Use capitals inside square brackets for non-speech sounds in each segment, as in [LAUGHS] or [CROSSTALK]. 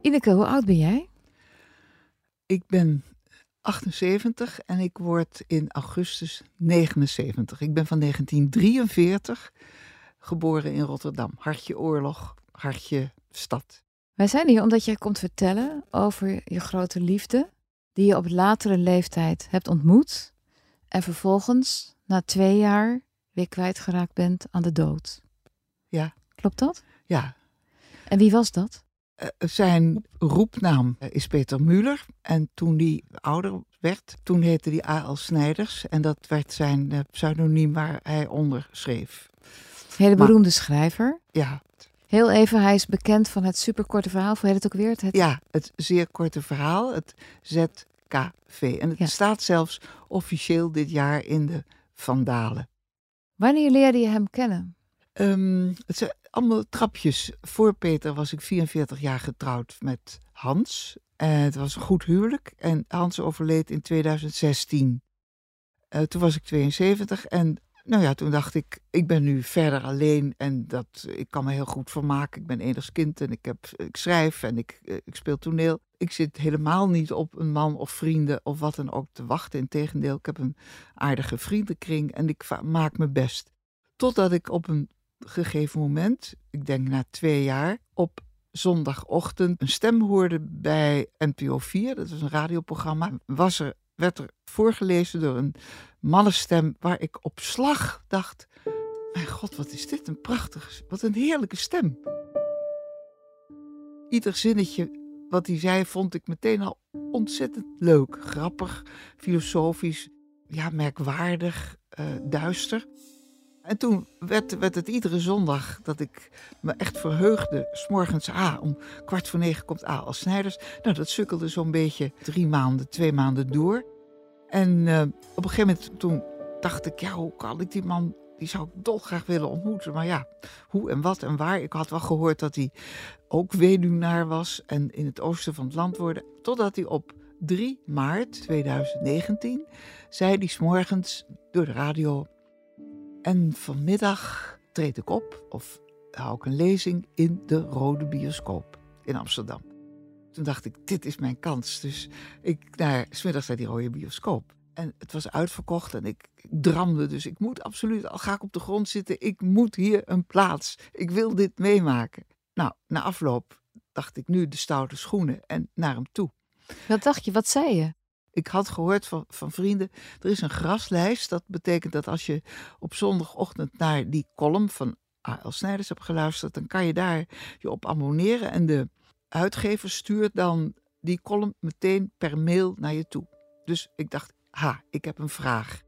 Ineke, hoe oud ben jij? Ik ben 78 en ik word in augustus 79. Ik ben van 1943, geboren in Rotterdam. Hartje oorlog, hartje stad. Wij zijn hier omdat jij komt vertellen over je grote liefde, die je op latere leeftijd hebt ontmoet en vervolgens na twee jaar weer kwijtgeraakt bent aan de dood. Ja. Klopt dat? Ja. En wie was dat? Uh, zijn roepnaam is Peter Muller. En toen hij ouder werd, toen heette hij A.L. Snijders. En dat werd zijn uh, pseudoniem waar hij onder schreef. Hele beroemde maar, schrijver. Ja. Heel even, hij is bekend van het superkorte verhaal. Hoe heet het ook weer? Het... Ja, het zeer korte verhaal. Het ZKV. En het ja. staat zelfs officieel dit jaar in de Vandalen. Wanneer leerde je hem kennen? Um, het allemaal trapjes. Voor Peter was ik 44 jaar getrouwd met Hans. Het was een goed huwelijk. En Hans overleed in 2016. Uh, toen was ik 72 en nou ja, toen dacht ik, ik ben nu verder alleen en dat, ik kan me heel goed vermaken. Ik ben enigszins kind en ik, heb, ik schrijf en ik, eh, ik speel toneel. Ik zit helemaal niet op een man of vrienden of wat dan ook te wachten. Integendeel, ik heb een aardige vriendenkring en ik maak me best. Totdat ik op een gegeven moment, ik denk na twee jaar, op zondagochtend een stem hoorde bij NPO 4. Dat was een radioprogramma. Was er, werd er voorgelezen door een mannenstem waar ik op slag dacht... Mijn god, wat is dit een prachtige, wat een heerlijke stem. Ieder zinnetje wat hij zei vond ik meteen al ontzettend leuk. Grappig, filosofisch, ja, merkwaardig, uh, duister. En toen werd, werd het iedere zondag dat ik me echt verheugde. S'morgens, ah, om kwart voor negen komt A als Snijders. Nou, dat sukkelde zo'n beetje drie maanden, twee maanden door. En uh, op een gegeven moment toen dacht ik, ja, hoe kan ik die man, die zou ik dolgraag willen ontmoeten. Maar ja, hoe en wat en waar. Ik had wel gehoord dat hij ook weduwnaar was en in het oosten van het land worden. Totdat hij op 3 maart 2019 zei hij s'morgens door de radio en vanmiddag treed ik op of hou ik een lezing in de Rode Bioscoop in Amsterdam. Toen dacht ik, dit is mijn kans. Dus ik naar smiddags naar die Rode Bioscoop. En het was uitverkocht en ik, ik dramde. Dus ik moet absoluut, al ga ik op de grond zitten, ik moet hier een plaats. Ik wil dit meemaken. Nou, na afloop dacht ik nu de stoute schoenen en naar hem toe. Wat dacht je? Wat zei je? Ik had gehoord van, van vrienden, er is een graslijst. Dat betekent dat als je op zondagochtend naar die column van A.L. Snijders hebt geluisterd, dan kan je daar je op abonneren. En de uitgever stuurt dan die column meteen per mail naar je toe. Dus ik dacht, ha, ik heb een vraag.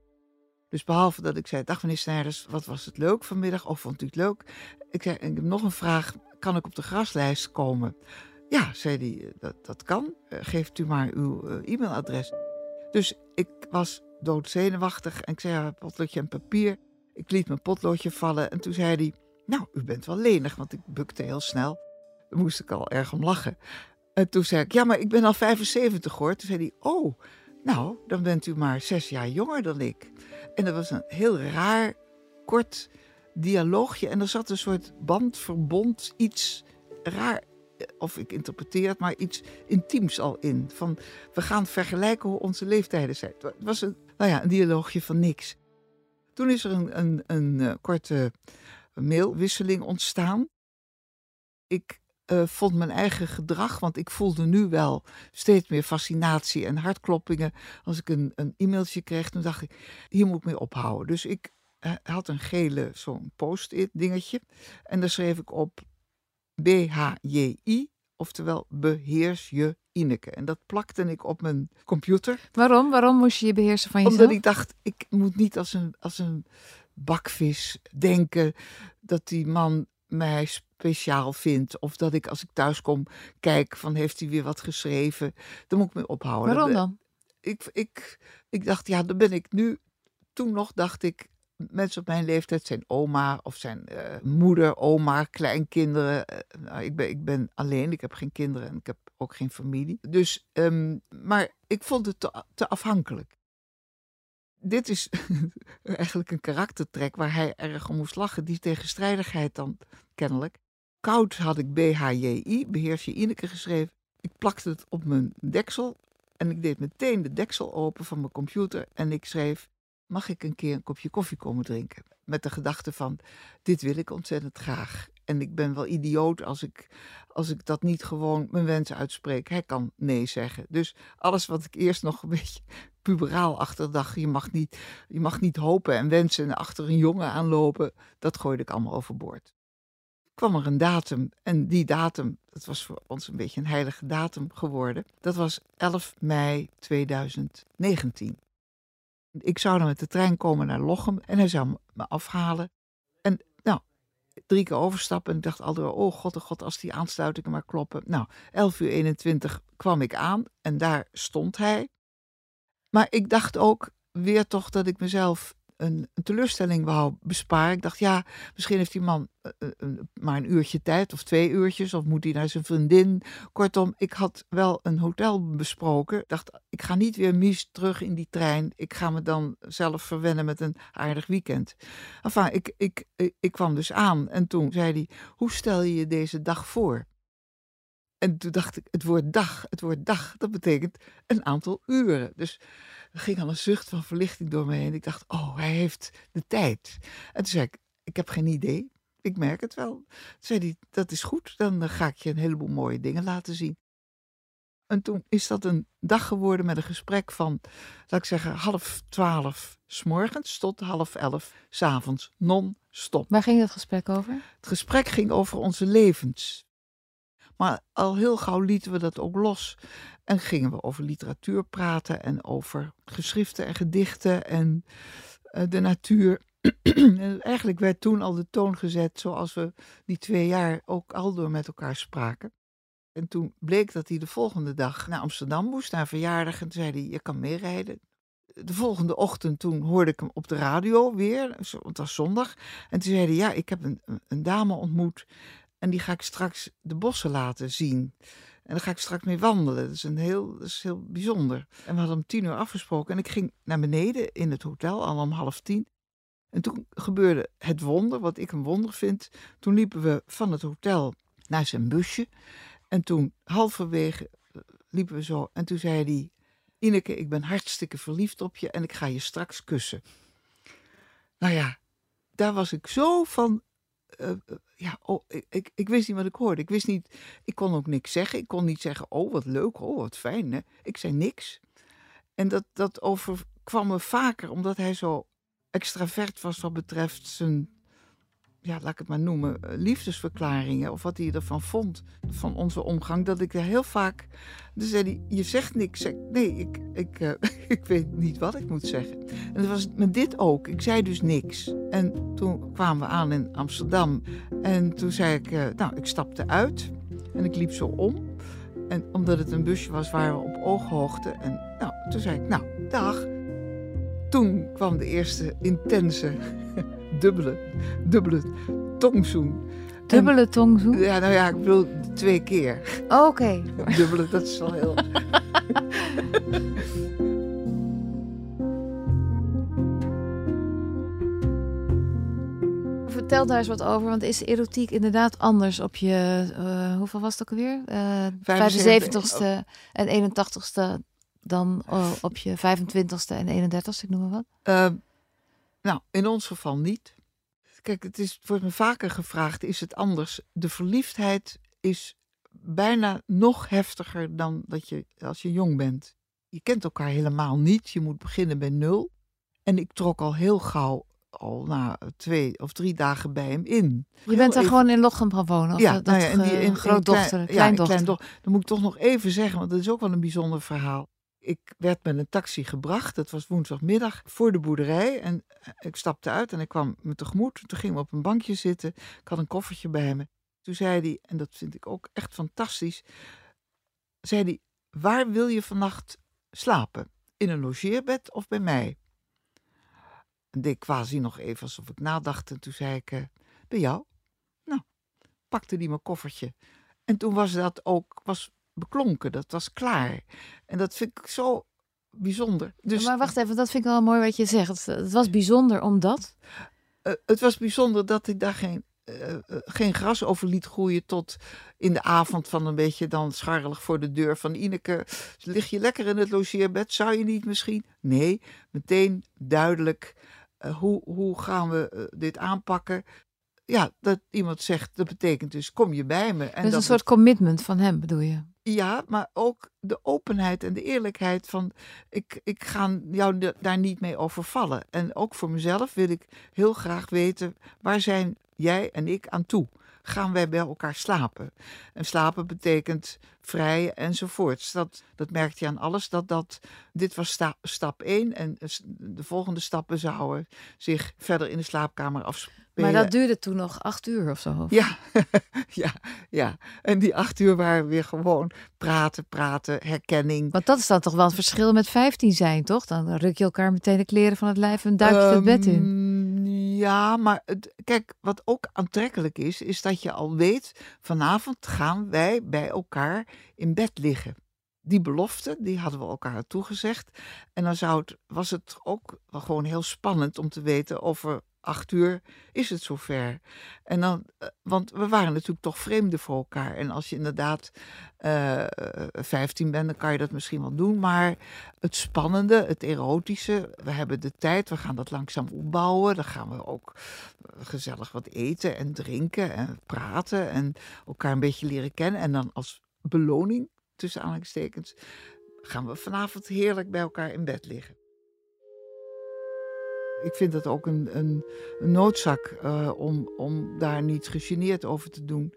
Dus behalve dat ik zei, dag meneer Snijders, wat was het leuk vanmiddag? Of vond u het leuk? Ik zei, ik heb nog een vraag, kan ik op de graslijst komen? Ja, zei hij, eh, dat, dat kan. Eh, geeft u maar uw uh, e-mailadres. Dus ik was doodzenuwachtig en ik zei, ja, potloodje en papier. Ik liet mijn potloodje vallen en toen zei hij, nou, u bent wel lenig, want ik bukte heel snel. Daar moest ik al erg om lachen. En toen zei ik, ja, maar ik ben al 75 hoor. Toen zei hij, oh, nou, dan bent u maar zes jaar jonger dan ik. En dat was een heel raar, kort dialoogje. En er zat een soort bandverbond, iets raar of ik interpreteer het, maar iets intiems al in. Van we gaan vergelijken hoe onze leeftijden zijn. Het was een, nou ja, een dialoogje van niks. Toen is er een, een, een, uh, korte mailwisseling ontstaan. Ik eh, vond mijn eigen gedrag, want ik voelde nu wel steeds meer fascinatie en hartkloppingen. Als ik een, een e-mailtje kreeg, dan dacht ik, hier moet ik mee ophouden. Dus ik eh, had een gele, zo'n post-it dingetje. En daar schreef ik op BHJI, oftewel beheers je Ineke. En dat plakte ik op mijn computer. Waarom? Waarom moest je je beheersen van jezelf? Omdat ik dacht, ik moet niet als een, als een bakvis denken dat die man mij speciaal vindt. Of dat ik als ik thuis kom kijk van heeft hij weer wat geschreven. Dan moet ik me ophouden. Waarom dan? Ik, ik, ik dacht, ja, dan ben ik nu. Toen nog dacht ik, mensen op mijn leeftijd zijn oma of zijn uh, moeder, oma, kleinkinderen. Uh, nou, ik, ben, ik ben alleen, ik heb geen kinderen en ik heb ook geen familie. Dus, um, maar ik vond het te, te afhankelijk. Dit is [LAUGHS] eigenlijk een karaktertrek waar hij erg om moest lachen. Die tegenstrijdigheid dan, kennelijk. Koud had ik BHJI, beheers je Ineke, geschreven. Ik plakte het op mijn deksel en ik deed meteen de deksel open van mijn computer en ik schreef mag ik een keer een kopje koffie komen drinken? Met de gedachte van, dit wil ik ontzettend graag. En ik ben wel idioot als ik, als ik dat niet gewoon mijn wens uitspreek. Hij kan nee zeggen. Dus alles wat ik eerst nog een [LAUGHS] beetje puberaal achterdacht, je mag niet, je mag niet hopen en wensen en achter een jongen aanlopen, dat gooide ik allemaal overboord. Kwam er een datum en die datum, dat was voor ons een beetje een heilige datum geworden. Dat was 11 mei 2019. Ik zou dan met de trein komen naar Lochem en hij zou me afhalen. En nou, drie keer overstappen en ik dacht altijd, oh god, oh god, als die aansluitingen maar kloppen. Nou, 11 uur 21 kwam ik aan en daar stond hij. Maar ik dacht ook weer toch dat ik mezelf een, een, teleurstelling wou besparen. Ik dacht, ja, misschien heeft die man uh, uh, maar een uurtje tijd of twee uurtjes, of moet hij naar zijn vriendin. Kortom, ik had wel een hotel besproken. Ik dacht, ik ga niet weer mies terug in die trein. Ik ga me dan zelf verwennen met een aardig weekend. Enfin, ik, ik, ik, ik kwam dus aan en toen zei hij, hoe stel je je deze dag voor? En toen dacht ik, het woord dag, het woord dag, dat betekent een aantal uren. Dus er ging al een zucht van verlichting door me heen. Ik dacht, oh, hij heeft de tijd. En toen zei ik, ik heb geen idee. Ik merk het wel. Toen zei hij, dat is goed. Dan ga ik je een heleboel mooie dingen laten zien. En toen is dat een dag geworden met een gesprek van, laat ik zeggen, half twaalf s morgens tot half elf s avonds, non-stop. Waar ging het gesprek over? Het gesprek ging over onze levens. Maar al heel gauw lieten we dat ook los. En gingen we over literatuur praten en over geschriften en gedichten en uh, de natuur. [CLEARS THROAT] en eigenlijk werd toen al de toon gezet zoals we die twee jaar ook al door met elkaar spraken. En toen bleek dat hij de volgende dag naar Amsterdam moest, naar verjaardag. En toen zei hij, je kan meerijden. De volgende ochtend toen hoorde ik hem op de radio weer, want het was zondag. En toen zei hij, ja, ik heb een, een dame ontmoet en die ga ik straks de bossen laten zien. En daar ga ik straks mee wandelen. Dat is, een heel, dat is heel bijzonder. En we hadden om tien uur afgesproken. En ik ging naar beneden in het hotel, al om half tien. En toen gebeurde het wonder, wat ik een wonder vind. Toen liepen we van het hotel naar zijn busje. En toen halverwege liepen we zo. En toen zei hij, Ineke, ik ben hartstikke verliefd op je en ik ga je straks kussen. Nou ja, daar was ik zo van uh, ja, oh, ik, ik wist niet wat ik hoorde. Ik wist niet, ik kon ook niks zeggen. Ik kon niet zeggen, oh wat leuk, oh wat fijn. Hè? Ik zei niks. En dat, dat overkwam me vaker, omdat hij zo extravert was wat betreft zijn ja, laat ik het maar noemen, eh, liefdesverklaringen of wat hij ervan vond van onze omgang, dat ik er heel vaak. Dan zei Je zegt niks. Nee, ik, ik, uh, [LAUGHS] ik weet niet wat ik moet zeggen. En dat was met dit ook. Ik zei dus niks. En toen kwamen we aan in Amsterdam. En toen zei ik: uh, Nou, ik stapte uit en ik liep zo om. En omdat het een busje was, waren we op ooghoogte. En nou, toen zei ik: Nou, dag. Toen kwam de eerste intense [LAUGHS] dubbele, dubbele tongzoen. Dubbele en, tongzoen? Ja, nou ja, ik bedoel twee keer. Oh, Oké. Okay. [LAUGHS] Dubbele, dat is wel heel... [LAUGHS] Vertel daar eens wat over, want is erotiek inderdaad anders op je, uh, hoeveel was het ook alweer? Uh, 75ste en 81ste dan uh, op je 25ste en 31ste, ik noem maar wat? Uh, nou, in ons geval niet. Kijk, het, is, wordt me vaker gevraagd, is het anders? De verliefdheid is bijna nog heftiger dan dat je als je jong bent. Je kent elkaar helemaal niet. Je moet beginnen bij nul. En ik trok al heel gauw, al na twee of drie dagen bij hem in. Je Heel bent daar even- gewoon in Lochem gaan wonen? Of ja, dat, nou ja, en die, in, in grootdochter, klein- ja, in kleindochter? Dan moet ik toch nog even zeggen, want dat is ook wel een bijzonder verhaal. Ik werd met een taxi gebracht, het was woensdagmiddag, voor de boerderij. En eh, ik stapte uit en ik kwam me tegemoet. Toen gingen we op een bankje zitten. Ik had een koffertje bij me. Toen zei hij, en dat vind ik ook echt fantastisch, zei hij, waar wil je vannacht slapen? In een logeerbed of bij mij? En deed ik quasi nog even alsof ik nadacht. En toen zei ik, eh, bij jou? Nou, pakte die mijn koffertje. En toen was dat ook was beklonken, dat was klaar. En dat vind ik zo bijzonder. Dus maar wacht even, dat vind ik wel mooi wat je zegt. Het, was bijzonder omdat... eh, het was bijzonder dat ik daar geen, eh, geen gras over liet groeien tot in de avond van een beetje dan scharrelig voor de deur van Ineke. Lig je lekker in het logeerbed? Zou je niet misschien? Nee, meteen duidelijk. Eh, hoe, hoe gaan we eh, dit aanpakken? Ja, dat iemand zegt, dat betekent dus kom je bij me. En dat is dat een soort commitment van hem, bedoel je? Ja, maar ook de openheid en de eerlijkheid van ik, ik ga jou da- daar niet mee overvallen. En ook voor mezelf wil ik heel graag weten waar zijn jij en ik aan toe? Gaan wij bij elkaar slapen? En slapen betekent vrij enzovoorts. Dat, dat merkte je aan alles. Dat, dat, dit was sta- stap 1 en de volgende stappen zouden zich verder in de slaapkamer afspelen. Maar dat duurde toen nog acht uur of zo. Ja, [LAUGHS] ja, ja. En die acht uur waren weer gewoon praten, praten, herkenning. Want dat is dan toch wel het verschil met 15 zijn, toch? Dan ruk je elkaar meteen de kleren van het lijf en duik je het bed in. Ja, maar kijk, wat ook aantrekkelijk is, is dat je al weet, vanavond gaan wij bij elkaar in bed liggen. Die belofte, die hadden we elkaar toegezegd. En dan zou het, was het ook wel gewoon heel spannend om te weten over acht uur is het zover. En dan, eh, want we waren natuurlijk toch vreemden voor elkaar. En als je inderdaad eh 15 bent, dan kan je dat misschien wel doen. Maar het spannende, het erotische, we hebben de tijd, we gaan dat langzaam opbouwen. Dan gaan we ook eh, gezellig wat eten en drinken en praten en elkaar een beetje leren kennen. En dan als beloning, tussen aanhalingstekens, gaan we vanavond heerlijk bij elkaar in bed liggen. Ik vind dat ook een, een, een noodzaak eh, om, om daar niet gegeneerd over te doen.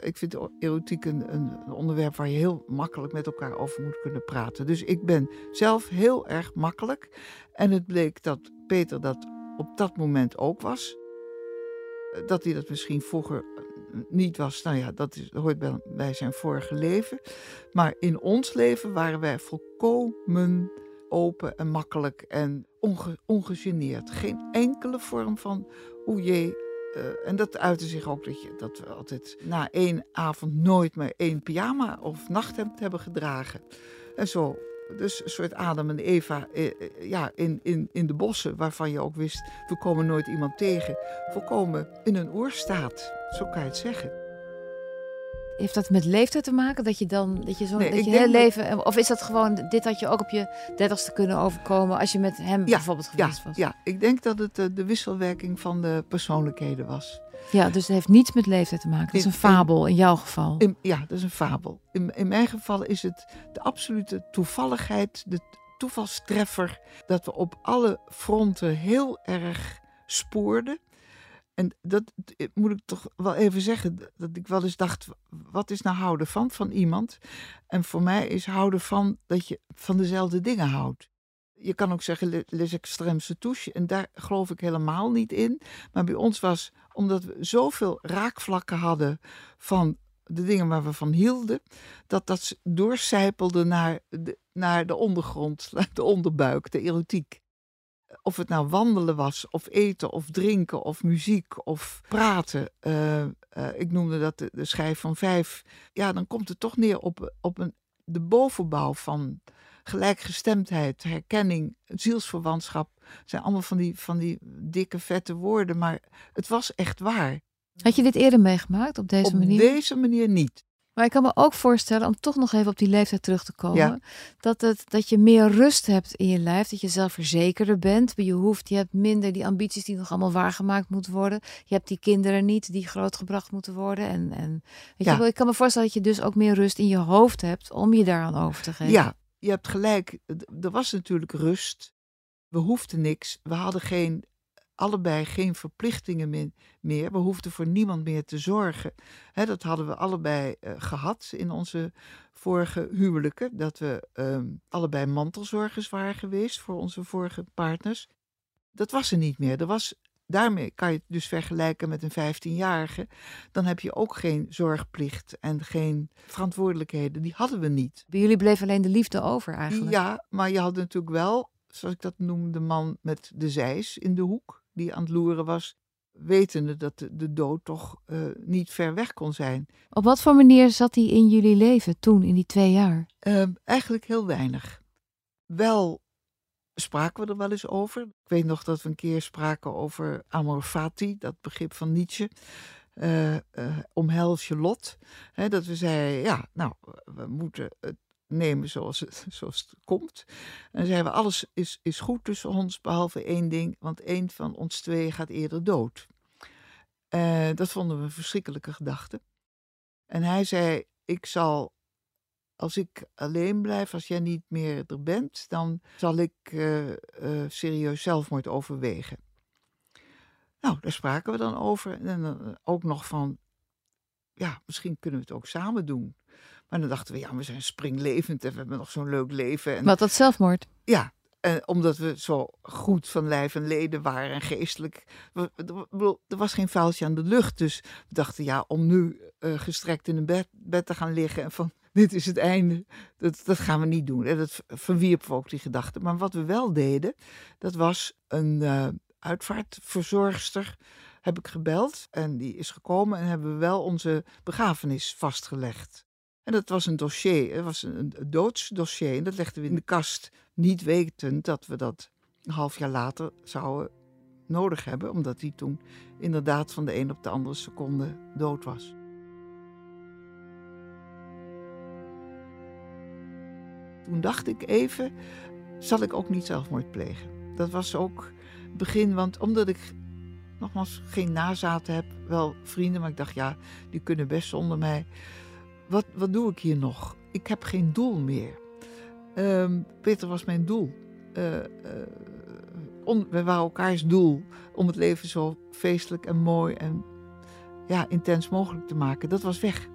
Ik vind erotiek een, een, onderwerp waar je heel makkelijk met elkaar over moet kunnen praten. Dus ik ben zelf heel erg makkelijk. En het bleek dat Peter dat op dat moment ook was. Dat hij dat misschien vroeger niet was, nou ja, dat hoort bij, bij zijn vorige leven. Maar in ons leven waren wij volkomen open en makkelijk en onge, ongegeneerd. Geen enkele vorm van oeh jee. eh, en dat uitte zich ook dat, je, dat we altijd na één avond nooit meer één pyjama of nachthemd hebben gedragen. En zo. Dus een soort Adam en Eva eh, eh, ja, in, in, in de bossen, waarvan je ook wist, we komen nooit iemand tegen. Volkomen in een oerstaat, zo kan je het zeggen. Heeft dat met leeftijd te maken? Dat je dan, dat je zo, Nee, dat je dat- leven, of is dat gewoon, dit had je ook op je dertigste kunnen overkomen als je met hem Ja, bijvoorbeeld Ja, geweest was? ja, ik denk dat het eh, de wisselwerking van de persoonlijkheden was. Ja, dus het heeft niets met leeftijd te maken. Het is een fabel in jouw geval. In, ja, dat is een fabel. In, in mijn geval is het de absolute toevalligheid, de toevalstreffer, dat we op alle fronten heel erg spoorden. En dat eh, moet ik toch wel even zeggen, dat ik wel eens dacht, wat is nou houden van, van iemand? En voor mij is houden van dat je van dezelfde dingen houdt. Je kan ook zeggen, le- les extrêmes touche, en daar geloof ik helemaal niet in. Maar bij ons was, omdat we zoveel raakvlakken hadden van de dingen waar we van hielden, dat dat doorcijpelde naar de, naar de ondergrond, [LAUGHS] de onderbuik, de erotiek. Of het nou wandelen was, of eten, of drinken, of muziek, of praten. eh, eh, ik noemde dat de, de schijf van vijf. Ja, dan komt het toch neer op, op een, de bovenbouw van gelijkgestemdheid, herkenning, zielsverwantschap. Het zijn allemaal van die, van die dikke, vette woorden, maar het was echt waar. Had je dit eerder meegemaakt op deze op manier? deze manier niet. Maar ik kan me ook voorstellen, om toch nog even op die leeftijd terug te komen, Ja. dat, het, dat je meer rust hebt in je lijf, dat je zelfverzekerder bent. Je hoeft, je hebt minder die ambities die nog allemaal waargemaakt moeten worden. Je hebt die kinderen niet die grootgebracht moeten worden. En, en weet Ja. je wel, ik kan me voorstellen dat je dus ook meer rust in je hoofd hebt om je daaraan over te geven. Ja, je hebt gelijk. Er was natuurlijk rust. We hoefden niks. We hadden geen, allebei geen verplichtingen meer. We hoefden voor niemand meer te zorgen. Dat hadden we allebei eh, gehad in onze vorige huwelijken. Dat we ehm, allebei mantelzorgers waren geweest voor onze vorige partners. Dat was er niet meer. Er was, daarmee kan je het dus vergelijken met een 15-jarige. Dan heb je ook geen zorgplicht en geen verantwoordelijkheden. Die hadden we niet. Bij jullie bleef alleen de liefde over eigenlijk. Ja, maar je had natuurlijk wel, zoals ik dat noem, de man met de zeis in de hoek, die aan het loeren was, wetende dat de, de dood toch eh, niet ver weg kon zijn. Op wat voor manier zat hij in jullie leven toen, in die twee jaar? Ehm, eigenlijk heel weinig. Wel spraken we er wel eens over. Ik weet nog dat we een keer spraken over amor fati, dat begrip van Nietzsche. Eh, eh, omhels je lot. Dat we zeiden, ja, nou, we moeten het nemen zoals het, [LAUGHS] zoals het komt. En dan zeiden we, alles is, is goed tussen ons, behalve één ding, want één van ons twee gaat eerder dood. Eh, dat vonden we een verschrikkelijke gedachte. En hij zei, ik zal als ik alleen blijf, als jij niet meer er bent, dan zal ik eh, eh, serieus zelfmoord overwegen. Nou, daar spraken we dan over. En dan ook nog van, ja, misschien kunnen we het ook samen doen. Maar dan dachten we, ja, we zijn springlevend en we hebben nog zo'n leuk leven. En, Wat dat zelfmoord? ja, en omdat we zo goed van lijf en leden waren en geestelijk. Er was geen vuiltje aan de lucht. Dus we dachten, ja, om nu eh, gestrekt in een bed, bed te gaan liggen en van [LAUGHS] dit is het einde. Dat, dat gaan we niet doen. En dat verwierpen we ook die gedachte. Maar wat we wel deden, dat was een eh, uitvaartverzorgster. Heb ik gebeld en die is gekomen en hebben we wel onze begrafenis vastgelegd. En dat was een dossier, het was een, doodsdossier. En dat legden we in de kast, niet wetend dat we dat een half jaar later zouden nodig hebben. Omdat hij toen inderdaad van de een op de andere seconde dood was. Toen dacht ik even, zal ik ook niet zelfmoord plegen? Dat was ook het begin, want omdat ik nogmaals geen nazaten heb, wel vrienden, maar ik dacht ja, die kunnen best zonder mij. Wat, wat doe ik hier nog? Ik heb geen doel meer. Ehm, Peter was mijn doel. Eh, eh, we waren elkaars doel om het leven zo feestelijk en mooi en ja, intens mogelijk te maken. Dat was weg.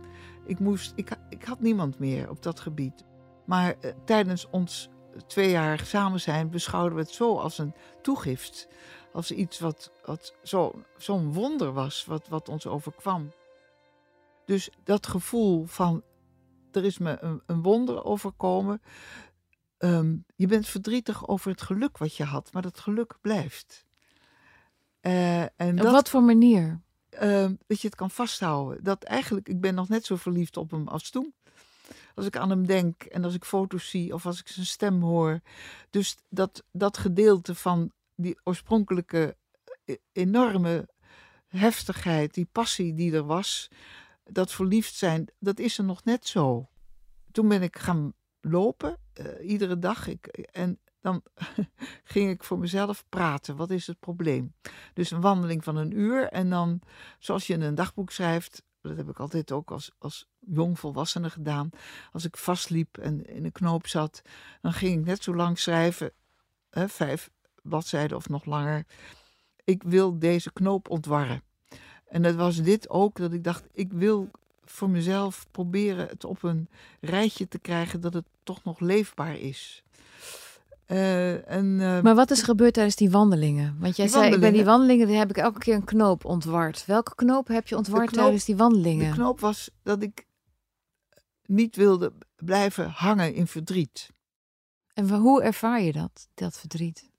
Ik, moest, ik, ik had niemand meer op dat gebied. Maar eh, tijdens ons twee jaar samen zijn beschouwden we het zo als een toegift. Als iets wat, wat zo- zo'n wonder was, wat, wat ons overkwam. Dus dat gevoel van, er is me een, een wonder overkomen. Ehm, je bent verdrietig over het geluk wat je had, maar dat geluk blijft. Eh, en Op dat, wat voor manier? ehm, dat je het kan vasthouden. Dat eigenlijk, ik ben nog net zo verliefd op hem als toen. Als ik aan hem denk en als ik foto's zie of als ik zijn stem hoor. Dus dat, dat gedeelte van die oorspronkelijke eh, enorme heftigheid, die passie die er was, dat verliefd zijn, dat is er nog net zo. Toen ben ik gaan lopen, eh, iedere dag. Ik, en dan [LAUGHS] ging ik voor mezelf praten. Wat is het probleem? Dus een wandeling van een uur. En dan, zoals je in een dagboek schrijft, dat heb ik altijd ook als, als jongvolwassene gedaan. Als ik vastliep en in een knoop zat, dan ging ik net zo lang schrijven, hè, vijf bladzijden of nog langer. Ik wil deze knoop ontwarren. En dat was dit ook, dat ik dacht, ik wil voor mezelf proberen het op een rijtje te krijgen dat het toch nog leefbaar is. Eh, en, eh, Maar wat is er gebeurd tijdens die wandelingen? Want jij zei, ik ben die wandelingen- heb ik elke keer een knoop ontward. Welke knoop heb je ontward knoop- tijdens die wandelingen? De knoop was dat ik niet wilde blijven hangen in verdriet. En hoe ervaar je dat, dat verdriet?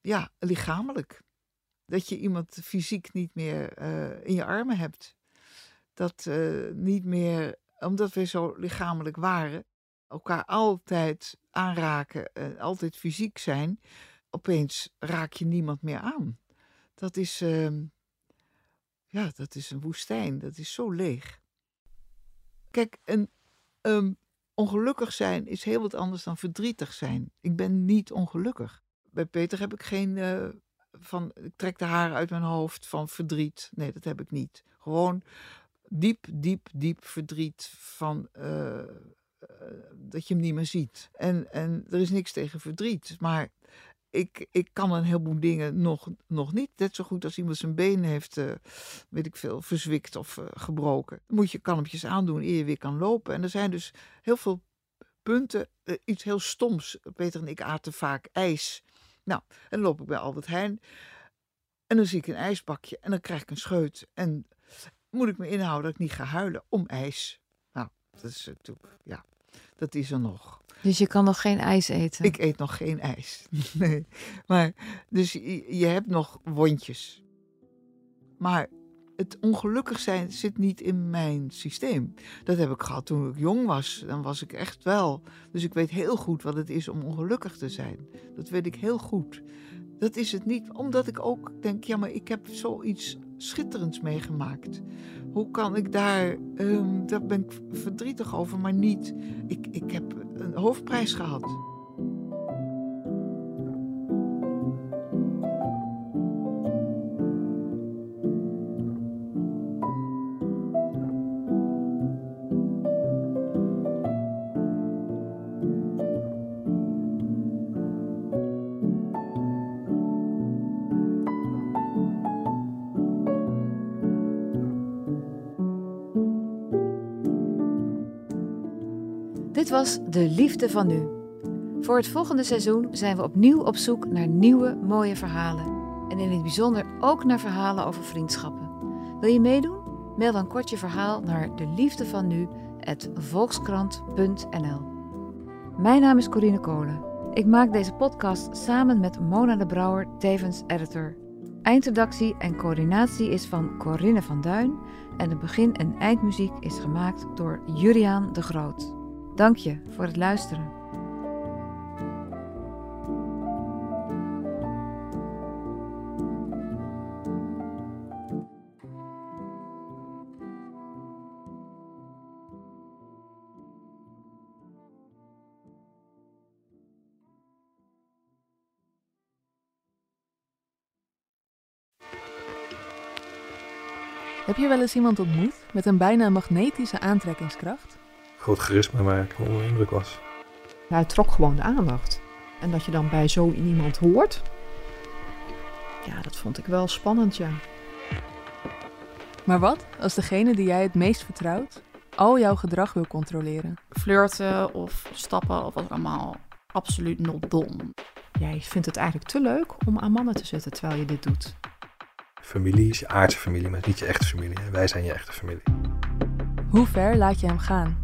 Ja, lichamelijk. Dat je iemand fysiek niet meer eh, in je armen hebt. Dat eh, niet meer, omdat we zo lichamelijk waren, elkaar altijd aanraken en altijd fysiek zijn, opeens raak je niemand meer aan. Dat is, ehm, ja, dat is een woestijn. Dat is zo leeg. Kijk, een, ehm, ongelukkig zijn is heel wat anders dan verdrietig zijn. Ik ben niet ongelukkig. Bij Peter heb ik geen eh, van, ik trek de haren uit mijn hoofd van verdriet. Nee, dat heb ik niet. Gewoon diep, diep, diep verdriet van eh, eh, dat je hem niet meer ziet. En, en er is niks tegen verdriet. Maar ik, ik kan een heleboel dingen nog, nog niet. Net zo goed als iemand zijn been heeft, uh, weet ik veel, verzwikt of gebroken. Moet je kalmpjes aandoen eer je weer kan lopen. En er zijn dus heel veel punten. iets heel stoms. Peter en ik aten vaak ijs. Nou, en dan loop ik bij Albert Heijn. En dan zie ik een ijsbakje en dan krijg ik een scheut. En moet ik me inhouden dat ik niet ga huilen om ijs. Nou, dat is natuurlijk, ja, dat is er nog. Dus je kan nog geen ijs eten? Ik eet nog geen ijs. [LAUGHS] nee. Maar, dus je, je hebt nog wondjes. Maar het ongelukkig zijn zit niet in mijn systeem. Dat heb ik gehad toen ik jong was. Dan was ik echt wel. Dus ik weet heel goed wat het is om ongelukkig te zijn. Dat weet ik heel goed. Dat is het niet, omdat ik ook denk, ja, maar ik heb zoiets schitterends meegemaakt. Hoe kan ik daar, um, daar ben ik verdrietig over, maar niet. Ik, ik heb een hoofdprijs gehad. Was De Liefde van Nu. Voor het volgende seizoen zijn we opnieuw op zoek naar nieuwe mooie verhalen. En in het bijzonder ook naar verhalen over vriendschappen. Wil je meedoen? Mail dan kort je verhaal naar de liefde van nu volkskrant.nl. Mijn naam is Corine Kolen. Ik maak deze podcast samen met Mona de Brouwer, tevens editor. Eindredactie en coördinatie is van Corinne van Duin en de begin- en eindmuziek is gemaakt door Juriaan de Groot. Dank je voor het luisteren. Heb je wel eens iemand ontmoet met een bijna magnetische aantrekkingskracht? Groot charisma waar ik onder indruk was. Ja, hij trok gewoon de aandacht. En dat je dan bij zo iemand hoort, ja, dat vond ik wel spannend, ja. Maar wat als degene die jij het meest vertrouwt al jouw gedrag wil controleren? Flirten of stappen of wat allemaal absoluut not dom. Jij vindt het eigenlijk te leuk om aan mannen te zitten terwijl je dit doet. Familie is je aardse familie, maar niet je echte familie. Wij zijn je echte familie. Hoe ver laat je hem gaan?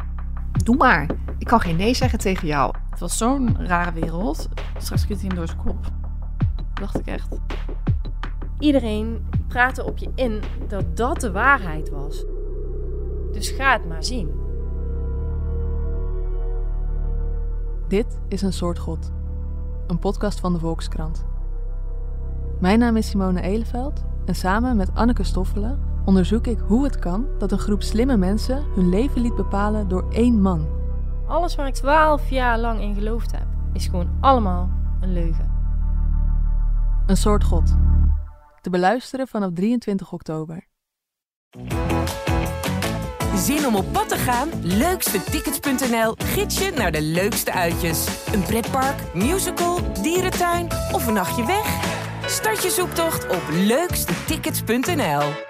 Doe maar. Ik kan geen nee zeggen tegen jou. Het was zo'n rare wereld. Straks kunt hij hem door zijn kop. Dacht ik echt. Iedereen praatte op je in dat dat de waarheid was. Dus ga het maar zien. Dit is een soort God. Een podcast van de Volkskrant. Mijn naam is Simone Eleveld en samen met Anneke Stoffelen onderzoek ik hoe het kan dat een groep slimme mensen hun leven liet bepalen door één man. Alles waar ik twaalf jaar lang in geloofd heb, is gewoon allemaal een leugen. Een soort God. Te beluisteren vanaf 23 oktober. Zin om op pad te gaan? Leukstetickets.nl gids je naar de leukste uitjes. Een pretpark, musical, dierentuin of een nachtje weg? Start je zoektocht op leukstetickets.nl.